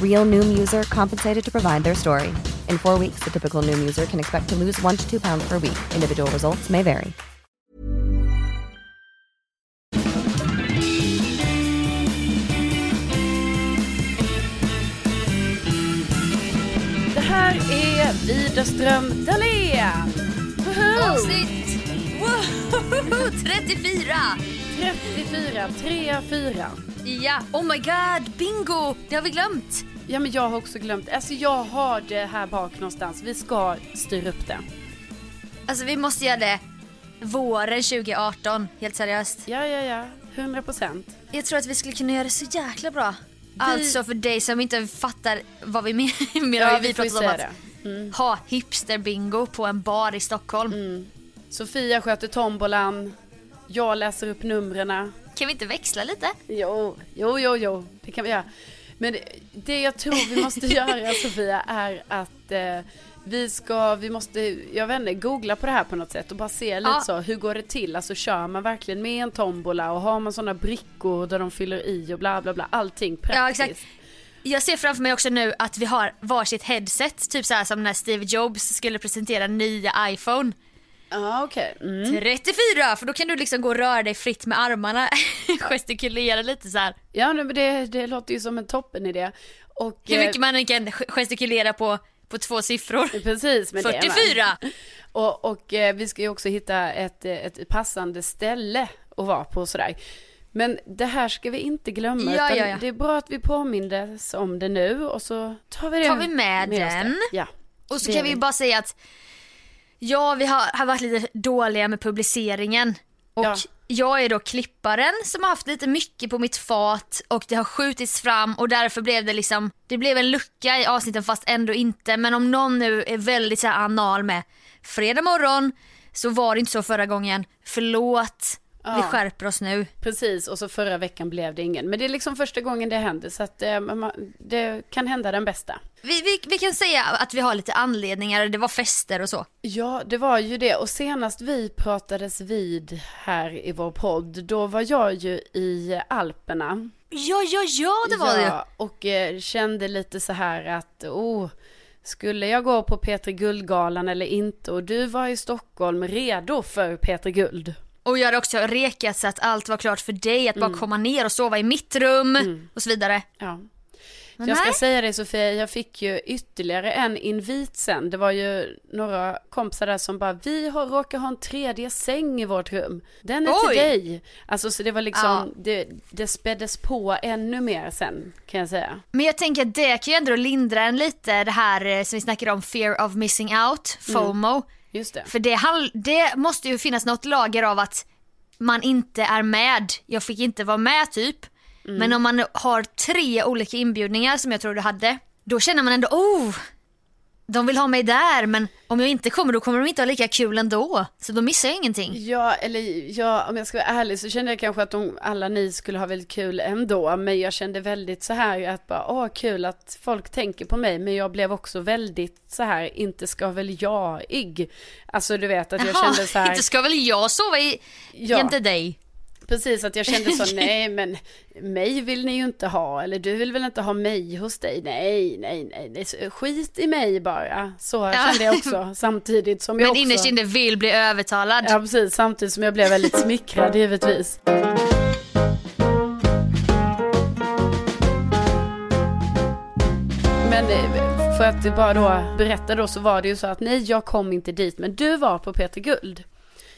Real Noom user compensated to provide their story. In four weeks, the typical Noom user can expect to lose one to two pounds per week. Individual results may vary. Det här är Widerström Dahlén. Woho! Avsnitt wow, 34! 34, 3, 4. Ja, oh my god, bingo! Det har vi glömt. Ja men jag har också glömt, alltså jag har det här bak någonstans. Vi ska styra upp det. Alltså vi måste göra det våren 2018, helt seriöst. Ja, ja, ja. 100 procent. Jag tror att vi skulle kunna göra det så jäkla bra. Alltså för dig som inte fattar vad vi menar, Ja, vi, vi pratat om att. Mm. ha hipster-bingo på en bar i Stockholm. Sofia sköter tombolan. Jag läser upp numren. Kan vi inte växla lite? Jo, jo, jo, jo. Det kan vi göra. Men det, det jag tror vi måste göra Sofia är att eh, vi ska, vi måste, jag vet inte, googla på det här på något sätt och bara se lite Ja. så, hur går det till? Alltså kör man verkligen med en tombola och har man sådana brickor där de fyller i och bla bla bla, allting praktiskt. Ja exakt. Jag ser framför mig också nu att vi har varsitt headset, typ så här som när Steve Jobs skulle presentera nya iPhone. Ja okej. Mm. 34! För då kan du liksom gå och röra dig fritt med armarna, gestikulera lite så här. Ja men det, det låter ju som en toppen idé. Och, Hur eh, mycket man än kan gestikulera på, på två siffror. Precis, med det, va? 44! Och, och eh, vi ska ju också hitta ett, eh, ett passande ställe att vara på sådär. Men det här ska vi inte glömma. Ja, ja, ja. Det är bra att vi påmindes om det nu och så tar vi det Tar vi med oss den? Ja. Och så kan vi. ju bara säga att ja, vi har, har varit lite dåliga med publiceringen. Och Ja. jag är då klipparen som har haft lite mycket på mitt fat och det har skjutits fram och därför blev det liksom, det blev en lucka i avsnitten fast ändå inte. Men om någon nu är väldigt så här anal med fredag morgon så var det inte så förra gången. Förlåt, vi Ja. skärper oss nu. Precis, och så förra veckan blev det ingen. Men det är liksom första gången det händer så att eh, det kan hända den bästa. Vi, vi, vi kan säga att vi har lite anledningar, det var fester och så. Ja, det var ju det. Och senast vi pratades vid här i vår podd, då var jag ju i Alperna. Ja, ja, ja det var det ja, och eh, kände lite så här att, oh, skulle jag gå på Peter Guldgalan eller inte? Och du var i Stockholm redo för Peter Guld. Och jag hade också rekat så att allt var klart för dig, att bara komma ner och sova i mitt rum och så vidare. Ja. Jag ska Nej. säga det Sofia, jag fick ju ytterligare en invit sen. Det var ju några kompisar där som bara, vi har, råkar ha en tredje säng i vårt rum. Den är Oj. till dig. Alltså så det var liksom, Ja. det, det späddes på ännu mer sen kan jag säga. Men jag tänker att det kan ju ändå lindra en lite det här eh, som vi snackade om, fear of missing out, FOMO. Just det. För det, det måste ju finnas något lager av att man inte är med, jag fick inte vara med typ. Men om man har tre olika inbjudningar som jag tror du hade, då känner man ändå oh, de vill ha mig där men om jag inte kommer då kommer de inte ha lika kul ändå. Så då missar jag ingenting. Ja, eller ja, om jag ska vara ärlig så kände jag kanske att de, alla ni skulle ha väldigt kul ändå. Men jag kände väldigt så här att bara, åh kul att folk tänker på mig. Men jag blev också väldigt så här, inte ska väl jag-ig. Alltså du vet att jag Jaha, kände så här. inte ska väl jag sova i, Ja. jämte dig? Precis, att jag kände så, nej men mig vill ni ju inte ha, eller du vill väl inte ha mig hos dig? Nej, nej, nej, nej. skit i mig bara. Så Ja. kände jag också, samtidigt som jag Men också... innerst inne vill bli övertalad. Ja, precis, samtidigt som jag blev väldigt smickrad givetvis. Men eh, för att bara då berätta då så var det ju så att nej jag kom inte dit men du var på Peter Guld.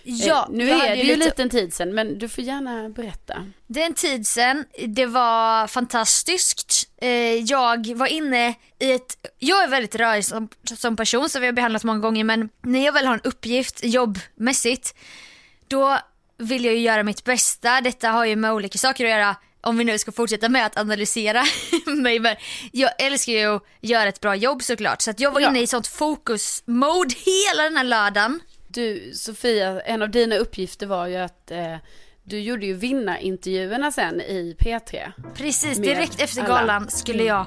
Ja, Eh, nu jag är det ju lite en tid sedan men du får gärna berätta. Det är en tid sedan, det var fantastiskt. Eh, Jag var inne i ett, jag är väldigt rörig som, som person så vi har behandlat många gånger men när jag väl har en uppgift jobbmässigt då vill jag ju göra mitt bästa. Detta har ju med olika saker att göra om vi nu ska fortsätta med att analysera mig. Men jag älskar ju att göra ett bra jobb såklart så att jag var Ja. inne i sånt fokus-mode hela den här lördagen. Du Sofia, en av dina uppgifter var ju att eh, du gjorde ju vinnarintervjuerna sen i P3. Precis, direkt efter alla. Mm. galan skulle jag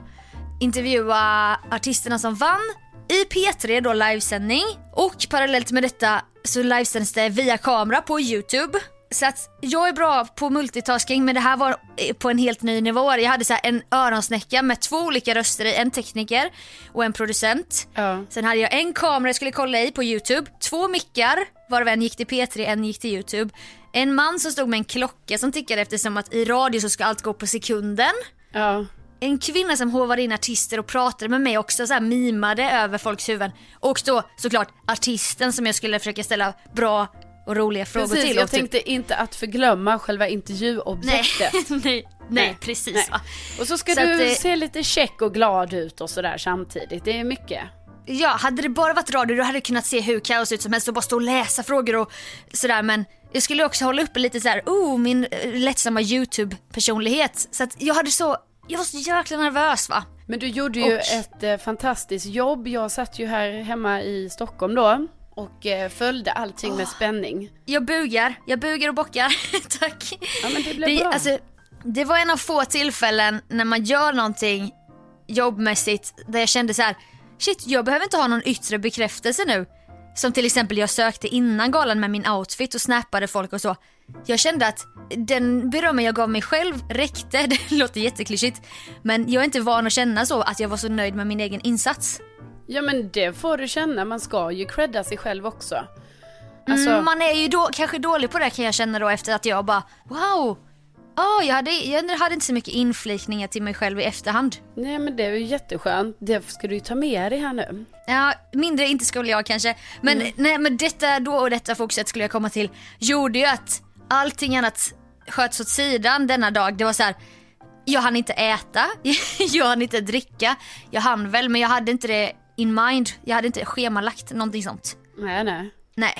intervjua artisterna som vann i P3 då livesändning och parallellt med detta så livesänds det via kamera på Youtube. Så att jag är bra på multitasking men det här var eh, på en helt ny nivå. Jag hade så en öronsnäcka med två olika röster i, en tekniker och en producent. Ja. Sen hade jag en kamera jag skulle kolla i på Youtube, två mickar varav en gick till P3, en gick till Youtube. En man som stod med en klocka som tickade eftersom att i radio så ska allt gå på sekunden. Ja. En kvinna som håvade in artister och pratade med mig också, så här mimade över folks huvuden. Och då såklart artisten som jag skulle försöka ställa bra och roliga frågor Precis, till. jag och typ- tänkte inte att förglömma själva intervjuobjektet. nej, nej, nej, precis Nej. va. Och så ska Så du att, se lite check och glad ut och sådär samtidigt. Det är mycket. Ja, hade det bara varit radio då hade jag kunnat se hur kaos ut som helst och bara stå och läsa frågor och sådär men jag skulle också hålla uppe lite så här, oh min lättsamma YouTube-personlighet. Så att jag hade så, jag var så jäkla nervös va. Men du gjorde ju Och- ett eh, fantastiskt jobb. Jag satt ju här hemma i Stockholm då och eh, följde allting med spänning. Jag bugar, jag bugar och bockar. Tack. Ja men det blev bra. alltså, det var en av få tillfällen när man gör någonting jobbmässigt där jag kände så här: shit jag behöver inte ha någon yttre bekräftelse nu. Som till exempel jag sökte innan galan med min outfit och snappade folk och så. Jag kände att den berömmen jag gav mig själv räckte, det låter jätteklyschigt. Men jag är inte van att känna så, att jag var så nöjd med min egen insats. Ja men det får du känna, man ska ju credda sig själv också. Alltså, Mm, man är ju då, kanske dålig på det kan jag känna då efter att jag bara wow, oh, jag, hade, jag hade inte så mycket inflikningar till mig själv i efterhand. nej men det är ju jätteskönt. Det ska du ju ta med dig här nu. Ja, mindre inte skulle jag kanske. Men, Mm. nej, men detta då och detta fokuset skulle jag komma till gjorde ju att allting annat sköts åt sidan denna dag. Det var så här. Jag hann inte äta, jag hann inte dricka. Jag hann väl men jag hade inte det in mind. Jag hade inte schemalagt någonting sånt. Nej nej. Nej.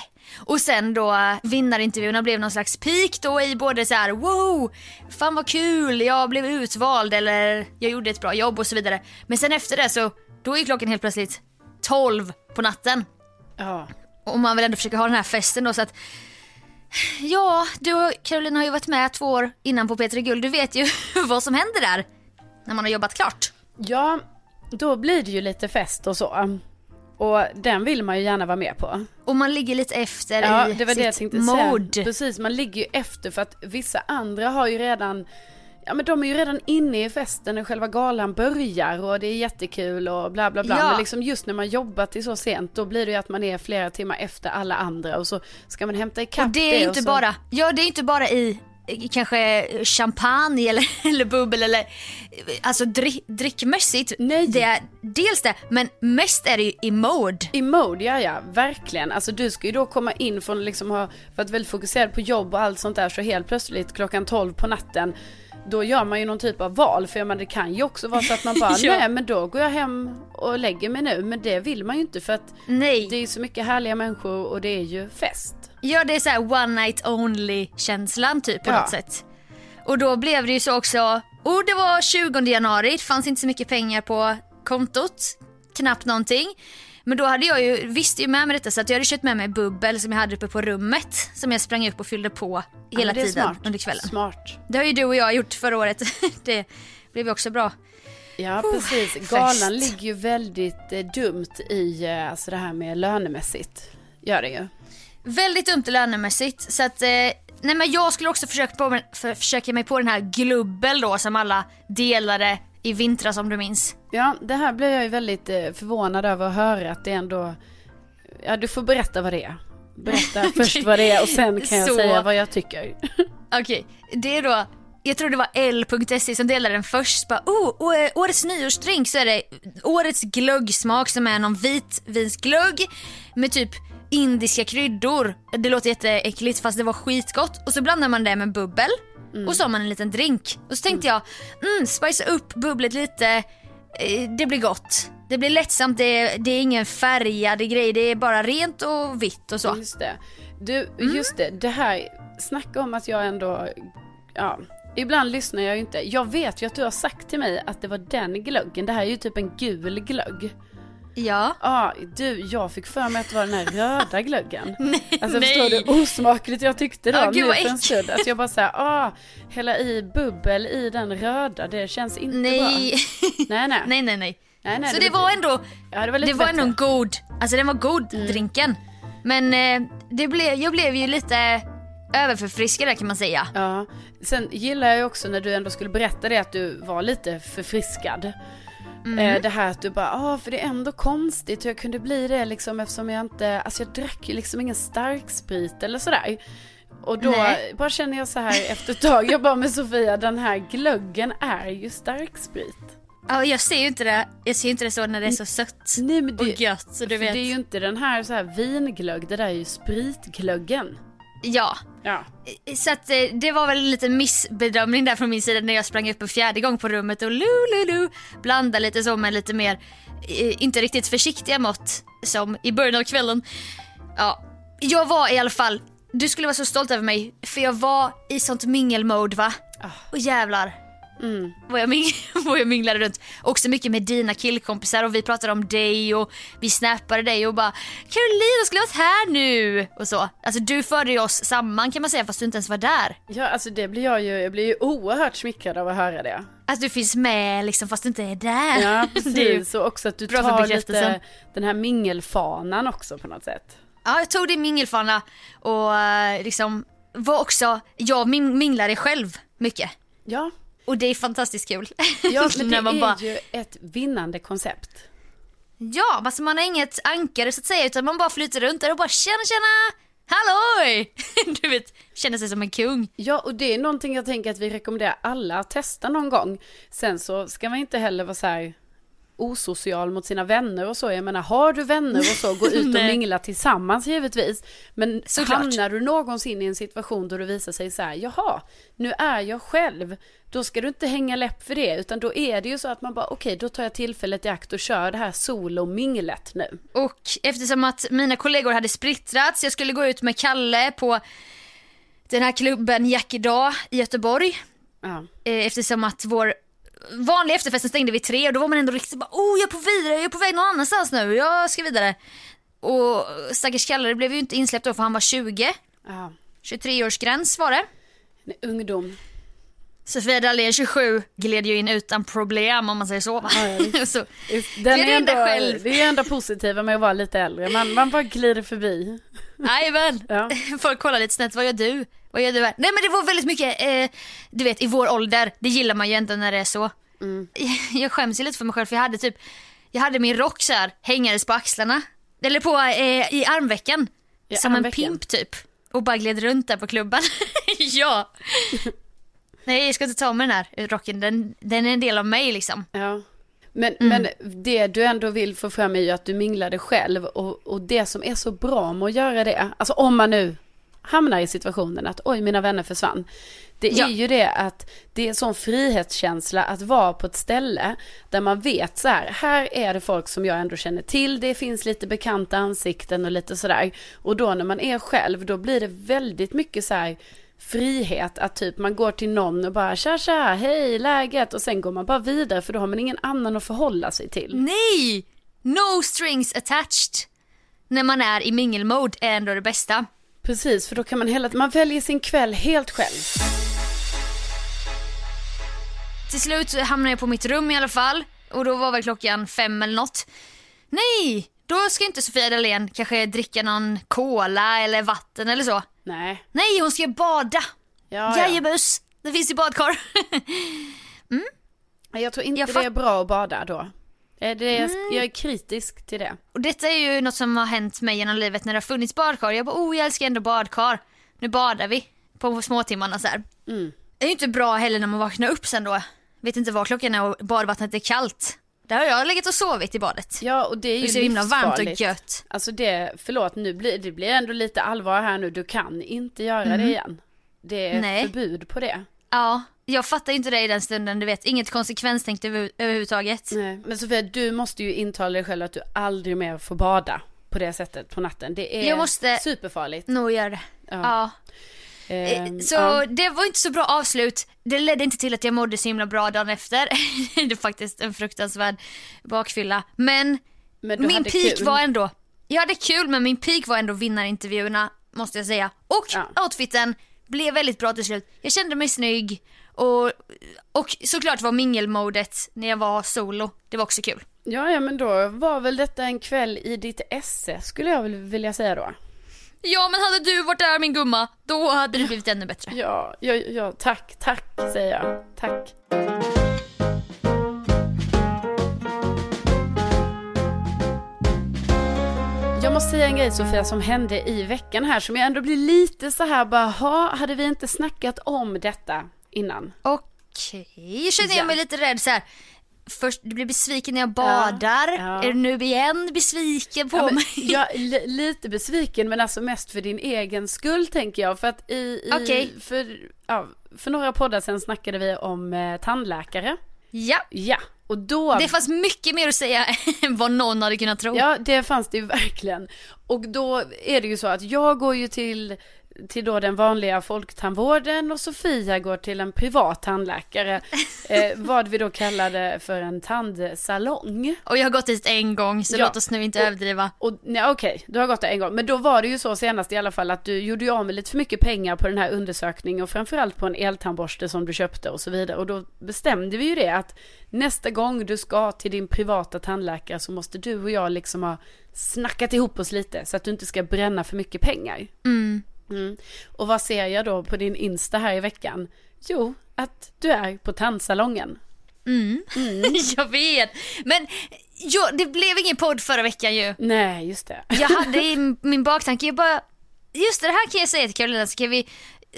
Och sen då vinnarintervjuerna blev någon slags peak då i både så här: wow, fan vad kul, jag blev utvald eller jag gjorde ett bra jobb och så vidare. Men sen efter det så, då är klockan helt plötsligt 12 på natten. Ja. Och man vill ändå försöka ha den här festen då så att Ja, du och Caroline har ju varit med två år innan på P3 Guld. Du vet ju vad som händer där. När man har jobbat klart. Ja, då blir det ju lite fest och så. Och den vill man ju gärna vara med på. Och man ligger lite efter Ja, i det var det jag sitt tänkte mode. säga. Precis, man ligger ju efter för att vissa andra har ju redan Ja men de är ju redan inne i festen när själva galan börjar och det är jättekul och bla bla bla. Ja. Men liksom just när man jobbat till så sent då blir det ju att man är flera timmar efter alla andra och så ska man hämta ikapp Och det är och inte så... bara, ja det är inte bara i kanske champagne eller, eller bubbel eller alltså drick, drickmässigt. Nej. Det är dels det, men mest är det ju i mode. I mode, ja ja, verkligen. Alltså du ska ju då komma in från liksom ha varit väldigt fokuserad på jobb och allt sånt där så helt plötsligt klockan 12 på natten då gör man ju någon typ av val för man det kan ju också vara så att man bara Ja. nej men då går jag hem och lägger mig nu men det vill man ju inte för att Nej. det är ju så mycket härliga människor och det är ju fest. Ja det är så här one night only känslan typ på Ja. något sätt. Och då blev det ju så också, och det var 20 januari, det fanns inte så mycket pengar på kontot, knappt någonting. Men då hade jag ju, visste ju med mig detta så att jag hade köpt med mig bubbel som jag hade uppe på rummet som jag sprang upp och fyllde på hela Ja, men det är tiden smart. under kvällen. Smart. Det har ju du och jag gjort förra året. det blev ju också bra. Ja Oh, precis, fest. galan ligger ju väldigt eh, dumt i eh, alltså det här med lönemässigt. Gör det ju. Väldigt dumt lönemässigt. Så att, eh, nej men jag skulle också försöka, på, för, försöka mig på den här glubbel då som alla delade i vintras om du minns. Ja, det här blir jag ju väldigt eh, förvånad över att höra att det ändå... Ja, du får berätta vad det är. Berätta först vad det är och sen kan jag Så- säga vad jag tycker. Okej, det är då, jag tror det var L.se som delade den först. Bara, oh, eh, årets nyårsdrink så är det årets glöggsmak som är någon vitvinsglögg med typ indiska kryddor. Det låter jätteäckligt fast det var skitgott. Och så blandar man det med bubbel och så har man en liten drink. Och så tänkte jag, mm, spicea upp bubblet lite. Eh, Det blir gott. Det blir lättsamt, det det är ingen färgad grej, det är bara rent och vitt och så. Just det. Du, just det, det här, snacka om att jag ändå, ja, ibland lyssnar jag ju inte. Jag vet ju att du har sagt till mig att det var den glöggen, det här är ju typ en gul glögg. Ja. Ja, du, jag fick för mig att det var den här röda glöggen. alltså nej. förstår du osmakligt jag tyckte då gud, nu för en stund. Att jag bara såhär, ah, hälla i bubbel i den röda, det känns inte Nej. bra. Nej, nej. nej, nej, nej. nej, nej Så det var ändå, ja, det var, det var ändå en god, alltså den var god drinken. Men eh, det blev, jag blev ju lite överförfriskad kan man säga. Ja, sen gillar jag ju också när du ändå skulle berätta det att du var lite förfriskad. Mm. Eh, det här att du bara, ah, för det är ändå konstigt hur jag kunde bli det liksom eftersom jag inte, alltså jag drack ju liksom ingen starksprit eller sådär. Och då Nej. bara känner jag så här efter ett tag, jag bara med Sofia, den här glöggen är ju starksprit. Ja, jag ser ju inte det, jag ser inte det så när det är så sött Nej men det, och gött så du vet. det är ju inte den här så här vinglögg, det där är ju spritglöggen. Ja, Ja. så att eh, det var väl en liten missbedömning där från min sida när jag sprang upp en fjärde gång på rummet och lu lu lu blandade lite så med lite mer, inte riktigt försiktiga mått som i början av kvällen. Ja, jag var i alla fall, du skulle vara så stolt över mig för jag var i sånt mingelmode va? Och jävlar. Vad, jag ming- vad jag minglade runt. Också mycket med dina killkompisar och vi pratade om dig och vi snappade dig och bara Carolina skulle varit här nu och så. Alltså du förde ju oss samman kan man säga fast du inte ens var där. Ja, alltså det blir jag ju, jag blir ju oerhört smickrad av att höra det. Att du finns med liksom fast du inte är där. Ja, precis. Och också att du tar lite den här mingelfanan också på något sätt. Ja, jag tog din mingelfana och eh, liksom var också, jag min- minglade själv mycket. Ja, Och det är fantastiskt kul. ja men det är bara- ju ett vinnande koncept. Ja, alltså man har inget ankare så att säga utan man bara flyter runt där och bara tjena tjena, halloj! Du vet, känner sig som en kung. Ja, och det är någonting jag tänker att vi rekommenderar alla att testa någon gång. Sen så ska man inte heller vara så här osocial mot sina vänner och så. Jag menar, har du vänner och så, gå ut och mingla tillsammans givetvis. Men Såklart. hamnar du någonsin i en situation då det visar sig så här, jaha, nu är jag själv. Då ska du inte hänga läpp för det, utan då är det ju så att man bara, okej, då tar jag tillfället i akt och kör det här solo-minglet nu. Och eftersom att mina kollegor hade splittrats, jag skulle gå ut med Kalle på den här klubben Jack idag i Göteborg. Ja. Eh, Eftersom att vår vanliga efterfesten stängde vid tre och då var man ändå riktigt bara oh jag är på vidare, jag är på väg någon annanstans nu, jag ska vidare. Och stackars Kalle blev ju inte insläppt då för han var 20. Ja. 23-årsgräns var det. Nej, Ungdom. Sofia Dalén 27 gled ju in utan problem om man säger så. Ja, så Den är ändå, själv. det är ändå positiva med att vara lite äldre. Man, man bara glider förbi. Jajamän. Ja. Folk kollar lite snett, vad gör du? Vad gör du här? Nej men det var väldigt mycket, eh, du vet i vår ålder, det gillar man ju ändå när det är så. Jag skäms ju lite för mig själv för jag hade typ, jag hade min rock så här hängandes på axlarna. Eller på, eh, i armvecken. I som armvecken? en pimp typ. Och bara gled runt där på klubben. ja. Nej jag ska inte ta mig den här rocken, den, den är en del av mig liksom. Ja. Men, Mm. men det du ändå vill få fram är ju att du minglade själv och, och det som är så bra med att göra det, alltså om man nu hamnar i situationen att oj mina vänner försvann. Det är Ja. ju det att det är sån frihetskänsla att vara på ett ställe där man vet så här, här är det folk som jag ändå känner till, det finns lite bekanta ansikten och lite sådär. Och då när man är själv, då blir det väldigt mycket så här frihet att typ man går till någon och bara tja tja, hej läget och sen går man bara vidare för då har man ingen annan att förhålla sig till. Nej! No strings attached. När man är i mingelmode är ändå det bästa. Precis, för då kan man hela man väljer sin kväll helt själv. Till slut hamnade jag på mitt rum i alla fall. Och då var väl klockan fem eller något. Nej! Då ska inte Sofia Dalén kanske dricka någon cola eller vatten eller så. Nej. Nej, hon ska bada. Ja, ja. Jajebus, det finns ju badkar. Jag tror inte Jag det är bra att bada då. Eh, Det är, Mm. Jag är kritisk till det. Och detta är ju något som har hänt mig genom livet när det har funnits badkar. Jag bara, oh jag älskar ändå badkar. Nu badar vi på småtimmarna så här. Mm. Det är ju inte bra heller när man vaknar upp sen då. Vet inte vad klockan är och badvattnet är kallt. Där har jag legat och sovit i badet. Ja, och det är ju är så himla varmt och gött. Alltså det, förlåt, nu blir, det blir ändå lite allvar här nu. Du kan inte göra Mhm. det igen. Det är Nej. förbud på det. Ja, jag fattar inte det i den stunden, du vet. Inget konsekvenstänkt över, överhuvudtaget. Nej. Men Sofia, du måste ju intala dig själv att du aldrig mer får bada på det sättet på natten. Det är Jag måste- superfarligt. Nog gör det. Ja. Eh, Ehm, Så ja. det var inte så bra avslut. Det ledde inte till att jag mådde så himla bra dagen efter. det är faktiskt en fruktansvärd bakfylla. Men, Men min peak kul. var ändå, jag hade kul men min peak var ändå vinnarintervjuerna måste jag säga. Och Ja. outfiten blev väldigt bra till slut. Jag kände mig snygg och, och såklart var mingelmodet när jag var solo. Det var också kul. Ja, ja, men då var väl detta en kväll i ditt esse skulle jag väl vilja säga då. Ja men hade du varit där min gumma, då hade det blivit ännu bättre. Ja, ja, ja, tack, tack säger jag. Tack. Jag måste säga en grej Sofia som hände i veckan här som jag ändå blir lite så här bara, ha, hade vi inte snackat om detta innan? Okej, känner Ja. jag mig lite rädd så här. Först, du blir besviken när jag badar. ja. Är du nu igen besviken på Ja, men, mig? är li- lite besviken men alltså mest för din egen skull tänker jag. För att i, i Okej. för, ja, för några poddar sen snackade vi om eh, tandläkare. Ja, Ja, och då... det fanns mycket mer att säga än vad någon hade kunnat tro. Ja, det fanns det ju verkligen. Och då är det ju så att jag går ju till, till då den vanliga folktandvården och Sofia går till en privat tandläkare. eh, vad vi då kallade för en tandsalong. Och jag har gått dit en gång så Ja. låt oss nu inte Och- överdriva. Och nej, okej, du har gått där en gång. Men då var det ju så senast i alla fall att du gjorde ju av med lite för mycket pengar på den här undersökningen och framförallt på en eltandborste som du köpte och så vidare. Och då bestämde vi ju det att nästa gång du ska till din privata tandläkare så måste du och jag liksom ha snackat ihop oss lite så att du inte ska bränna för mycket pengar. Mm. Mm. Och vad ser jag då på din Insta här i veckan? Jo, att du är på tandsalongen. Mm. jag vet. Men jo, det blev ingen podd förra veckan ju. Nej, just det. Jag hade i min baktanke, jag bara, just det, det här kan jag säga till Carolina, ska vi,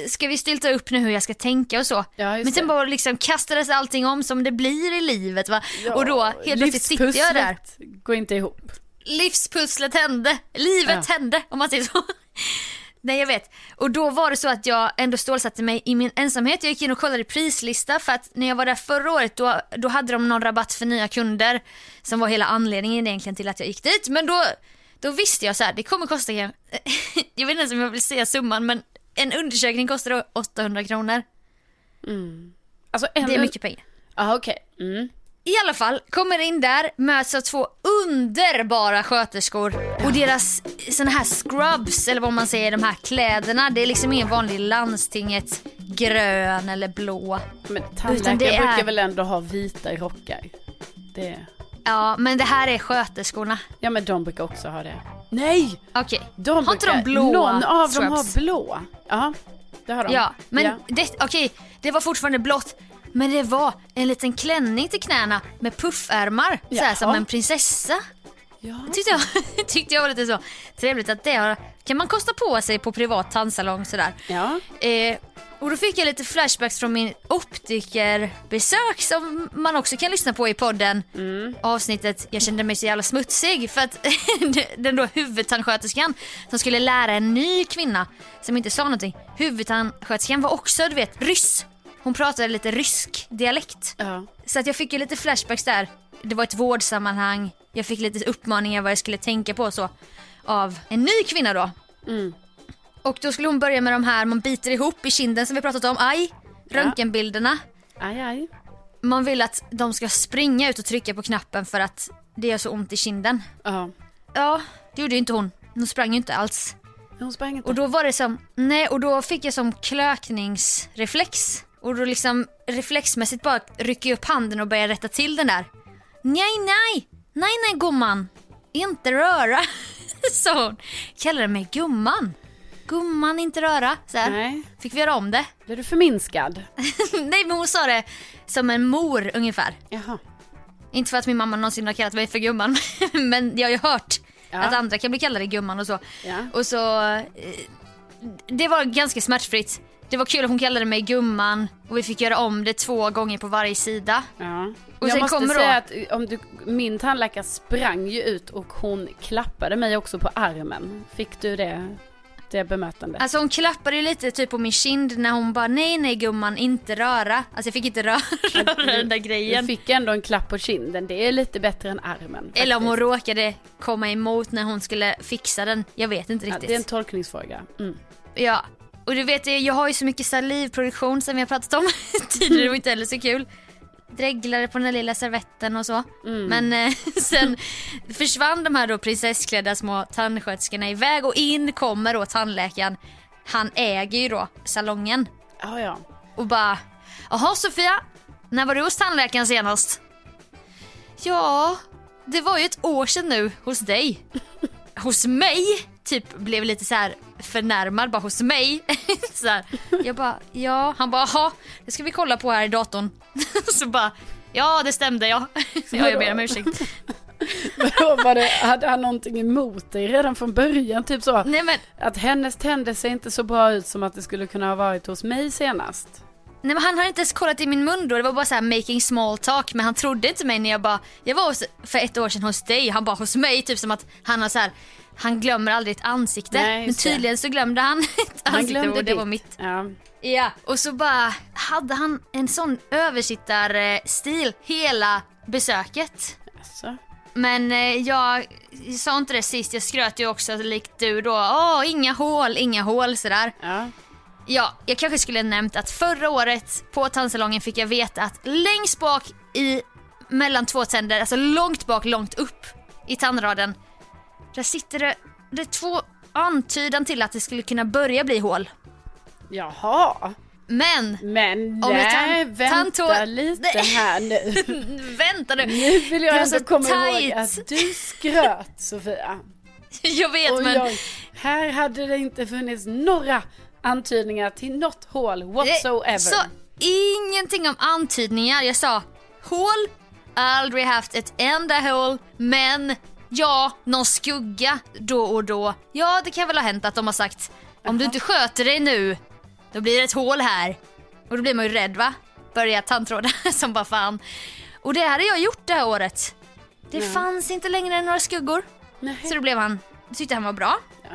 ska vi stylta upp nu hur jag ska tänka och så. Ja, Men sen det. bara liksom kastades allting om som det blir i livet va. Ja, och då helt plötsligt sitter jag där. går inte ihop. livspusslet hände, livet Ja. hände om man säger så. Nej jag vet. Och då var det så att jag ändå stålsatte mig i min ensamhet. Jag gick in och kollade prislista för att när jag var där förra året då, då hade de någon rabatt för nya kunder. Som var hela anledningen egentligen till att jag gick dit. Men då, då visste jag så här, det kommer kosta, jag vet inte ens om jag vill säga summan men en undersökning kostar då 800 kronor. Alltså en Det är mycket pengar. Ja, okej. Mm. I alla fall, kommer in där, möts av två underbara sköterskor och deras såna här scrubs, eller vad man säger, de här kläderna, det är liksom ingen vanlig landstinget grön eller blå. Men Utan tandläkare det är- brukar väl ändå ha vita rockar? Det... Ja, men det här är sköterskorna. Ja, men de brukar också ha det. Nej! Okej, De har inte brukar... de blå Någon av dem scrubs? har blå. Ja, det har de. Ja, men Ja. det, okej, det var fortfarande blått. Men det var en liten klänning till knäna med puffärmar, så här som en prinsessa. Ja. tyckte jag, tyckte jag var lite så trevligt att det har, kan man kosta på sig på privat tandsalong sådär. Ja. Eh, och då fick jag lite flashbacks från min optikerbesök som man också kan lyssna på i podden. Avsnittet Jag kände mig så jävla smutsig för att den då huvudtandsköterskan som skulle lära en ny kvinna som inte sa någonting. Huvudtandsköterskan var också du vet ryss. Hon pratade lite rysk dialekt. Ja. Så att jag fick ju lite flashbacks där. Det var ett vårdsammanhang. Jag fick lite uppmaningar vad jag skulle tänka på och så. Av en ny kvinna då. Och då skulle hon börja med de här man biter ihop i kinden som vi pratat om. Aj! Röntgenbilderna. Aj, aj. Man vill att de ska springa ut och trycka på knappen för att det gör så ont i kinden. Ja. Ja, det gjorde ju inte hon. Hon sprang ju inte alls. Hon sprang inte. Och då var det som, nej och då fick jag som klökningsreflex. Och då liksom reflexmässigt bara rycker jag upp handen och börjar rätta till den där. Nej, nej, nej, nej gumman. Inte röra, sa hon. Kallade mig gumman. Gumman, inte röra. Så här. Nej. Fick vi göra om det? Blev du förminskad? nej, men hon sa det som en mor ungefär. Jaha. Inte för att min mamma någonsin har kallat mig för gumman, men jag har ju hört Ja. att andra kan bli kallade gumman och så. Ja. Och så, eh, det var ganska smärtfritt. Det var kul att hon kallade mig gumman och vi fick göra om det två gånger på varje sida. Ja. Och jag sen måste kommer säga då- att om du, min tandläkare sprang ju ut och hon klappade mig också på armen. Fick du det, det bemötandet? Alltså hon klappade ju lite typ på min kind när hon bara nej nej gumman inte röra. Alltså jag fick inte röra, röra den där Du grejen. fick ändå en klapp på kinden. Det är lite bättre än armen. Eller om hon faktiskt. råkade komma emot när hon skulle fixa den. Jag vet inte ja, riktigt. Det är en tolkningsfråga. Mm. Ja, och du vet jag har ju så mycket salivproduktion som vi har pratat om tidigare, det var inte heller så kul. Dreglade på den där lilla servetten och så. Men eh, sen försvann de här då prinsessklädda små tandsköterskorna iväg och in kommer då tandläkaren. Han äger ju då salongen Ja, ja. och bara Jaha Sofia, när var du hos tandläkaren senast? Ja, det var ju ett år sedan nu hos dig. hos mig? Typ blev lite så här förnärmad bara hos mig. så här. Jag bara ja, han bara jaha, det ska vi kolla på här i datorn. så bara ja det stämde ja. ja jag ber om ursäkt. Var det, hade han någonting emot dig redan från början? Typ så Nej men, att hennes tänder ser inte så bra ut som att det skulle kunna ha varit hos mig senast. Nej men han hade inte ens kollat i min mun då, det var bara så här making small talk men han trodde inte mig när jag bara, jag var hos, för ett år sedan hos dig, han bara hos mig typ som att han har så här han glömmer aldrig ett ansikte. Nej, men just det. tydligen så glömde han ett Han ansikte glömde och det var ditt. mitt. Ja. Ja, och så bara hade han en sån översittarstil hela besöket. Alltså. Men eh, jag sa inte det sist, jag skröt ju också likt du då. Åh, inga hål, inga hål sådär. Ja. Ja, jag kanske skulle ha nämnt att förra året på tandsalongen fick jag veta att längst bak i mellan två tänder, alltså långt bak, långt upp i tandraden, där sitter det, det är två antydan till att det skulle kunna börja bli hål. Jaha. Men, Men Om jag nej, tan- vänta tandtå- lite Nej. här nu. vänta nu. Nu vill jag ändå komma tight. ihåg att du skröt Sofia. Jag vet Oj, men oj. Här hade det inte funnits några antydningar till något hål whatsoever. Så ingenting om antydningar. Jag sa hål, aldrig haft ett enda hål, men ja, någon skugga då och då. Ja, det kan väl ha hänt att de har sagt om du inte sköter dig nu, då blir det ett hål här. Och då blir man ju rädd va? Börjar tandtråda som bara fan. Och det hade jag gjort det här året. Det fanns inte längre några skuggor. Nej. Så då blev han, tyckte han var bra. Ja,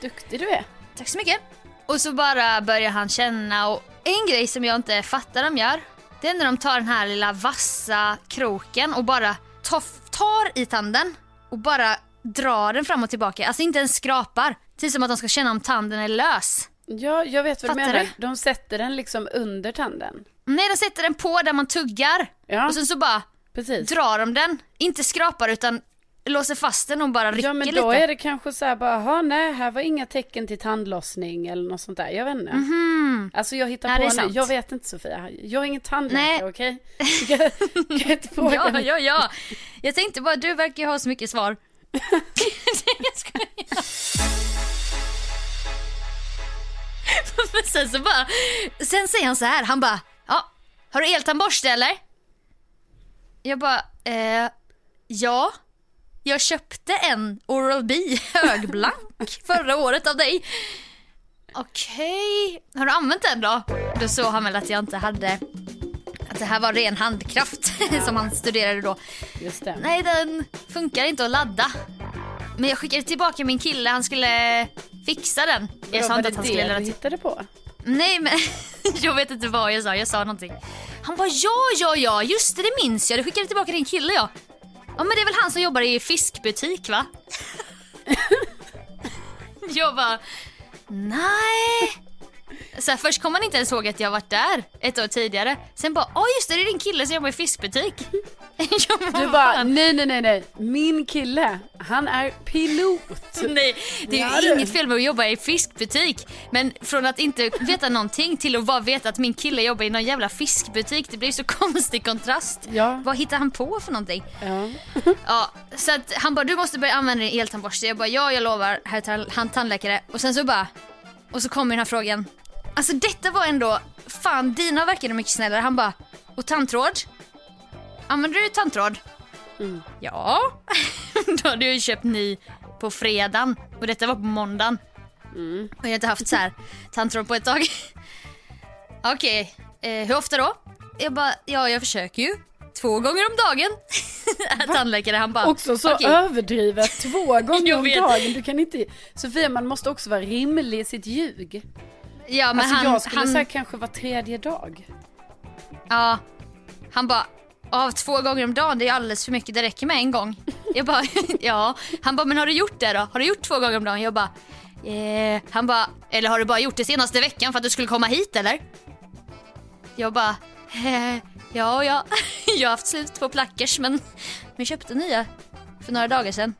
duktig du är. Tack så mycket. Och så bara börjar han känna och en grej som jag inte fattar de gör det är när de tar den här lilla vassa kroken och bara tar, i tanden och bara drar den fram och tillbaka. Alltså inte ens skrapar. Typ som att de ska känna om tanden är lös. Ja, jag vet vad du Fattar menar. du? De sätter den liksom under tanden. Nej, de sätter den på där man tuggar Ja, och sen så bara precis. drar de den. Inte skrapar utan låser fast den och bara rycker Ja, men lite. då är det kanske så här bara, "Jaha, nej, här var inga tecken till tandlossning eller något sånt där. Jag vet inte. Alltså jag hittar Ja, på nu. Jag vet inte Sofia. Jag är ingen tandläkare, Nej. okej? Jag inte fråga Ja, mig. ja, ja. Jag tänkte bara, du verkar ju ha så mycket svar. jag. Men sen så bara, sen säger han så här, han bara, ja, har du eltandborste eller? Jag bara, eh, ja. Jag köpte en Oral-B högblank förra året av dig. Okej, har du använt den då? Då såg han väl att jag inte hade att det här var ren handkraft som han studerade då. Just det. Nej, den funkar inte att ladda. Men jag skickade tillbaka min kille, han skulle fixa den. Jag sa inte att han skulle du ladda till. hittade på? Nej men jag vet inte vad jag sa, jag sa någonting. Han bara ja, ja, ja, just det, det minns jag. Du skickade tillbaka din kille ja. Ja men det är väl han som jobbar i fiskbutik va? jag bara nej. Så här, först kom han inte ens ihåg att jag varit där ett år tidigare. Sen bara, ja just det, det är din kille som jobbar i fiskbutik. jag Du "Vad bara, fan?" nej nej nej nej, min kille, han är pilot. Nej, det är ju du. inget fel med att jobba i fiskbutik. Men från att inte veta någonting till att bara veta att min kille jobbar i någon jävla fiskbutik. Det blir så konstig kontrast. Ja. Vad hittar han på för någonting? Ja. Ja, så att han bara, du måste börja använda din eltandborste. Jag bara, ja jag lovar, herr han tandläkare. Och sen så bara, och så kommer den här frågan. Alltså detta var ändå, fan dina verkade mycket snällare. Han bara, och tandtråd? Använder du tandtråd? Ja. Då hade jag ju köpt ny på fredagen och detta var på måndagen. Och jag har inte haft så här tandtråd på ett tag. Okej, eh, hur ofta då? Jag bara, ja jag försöker ju. Två gånger om dagen. Tandläkare han bara, Också så okej. överdrivet två gånger om dagen. Du kan inte, Sofia man måste också vara rimlig i sitt ljug. Ja men alltså han, jag skulle han, säga kanske var tredje dag. ja, han bara, av två gånger om dagen det är alldeles för mycket, det räcker med en gång. Jag bara, ja. Han bara, men har du gjort det då? Har du gjort två gånger om dagen? Jag bara, eh. Han bara, eller har du bara gjort det senaste veckan för att du skulle komma hit eller? Jag bara, eh, ja ja. Jag har haft slut på plackers men, jag köpte nya för några dagar sedan.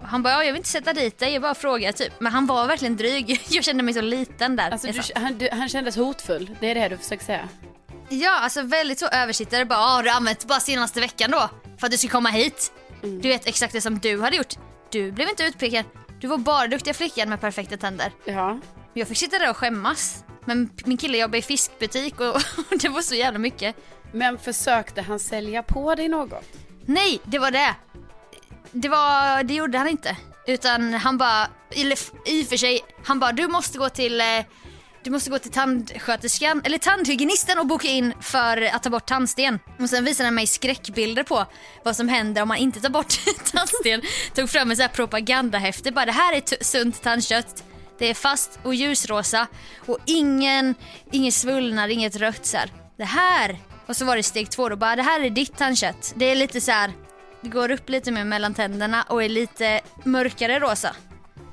Och Han bara, ja, jag vill inte sätta dit dig, jag bara frågar typ. Men han var verkligen dryg. Jag kände mig så liten där. Alltså du, han, du, han kändes hotfull, det är det du försöker säga. Ja, alltså väldigt så översittare. Bara, "Ah, har du använt bara senaste veckan då? För att du ska komma hit? Du vet exakt det som du hade gjort. Du blev inte utpekad. Du var bara duktiga flickan med perfekta tänder. Ja. Jag fick sitta där och skämmas. Men min kille jobbar i fiskbutik och det var så jävla mycket. Men försökte han sälja på dig något? Nej, det var det. Det var, det gjorde han inte. Utan han bara, eller i och för sig, han bara du måste gå till eh, du måste gå till tandsköterskan, eller tandhygienisten och boka in för att ta bort tandsten. Och sen visade han mig skräckbilder på vad som händer om man inte tar bort tandsten. Tog fram en sån här propagandahäfte, bara det här är sunt tandkött. Det är fast och ljusrosa och ingen, ingen svullnad, inget rött så här. Det här! Och så var det steg två då, bara det här är ditt tandkött. Det är lite så här, det går upp lite mer mellan tänderna och är lite mörkare rosa.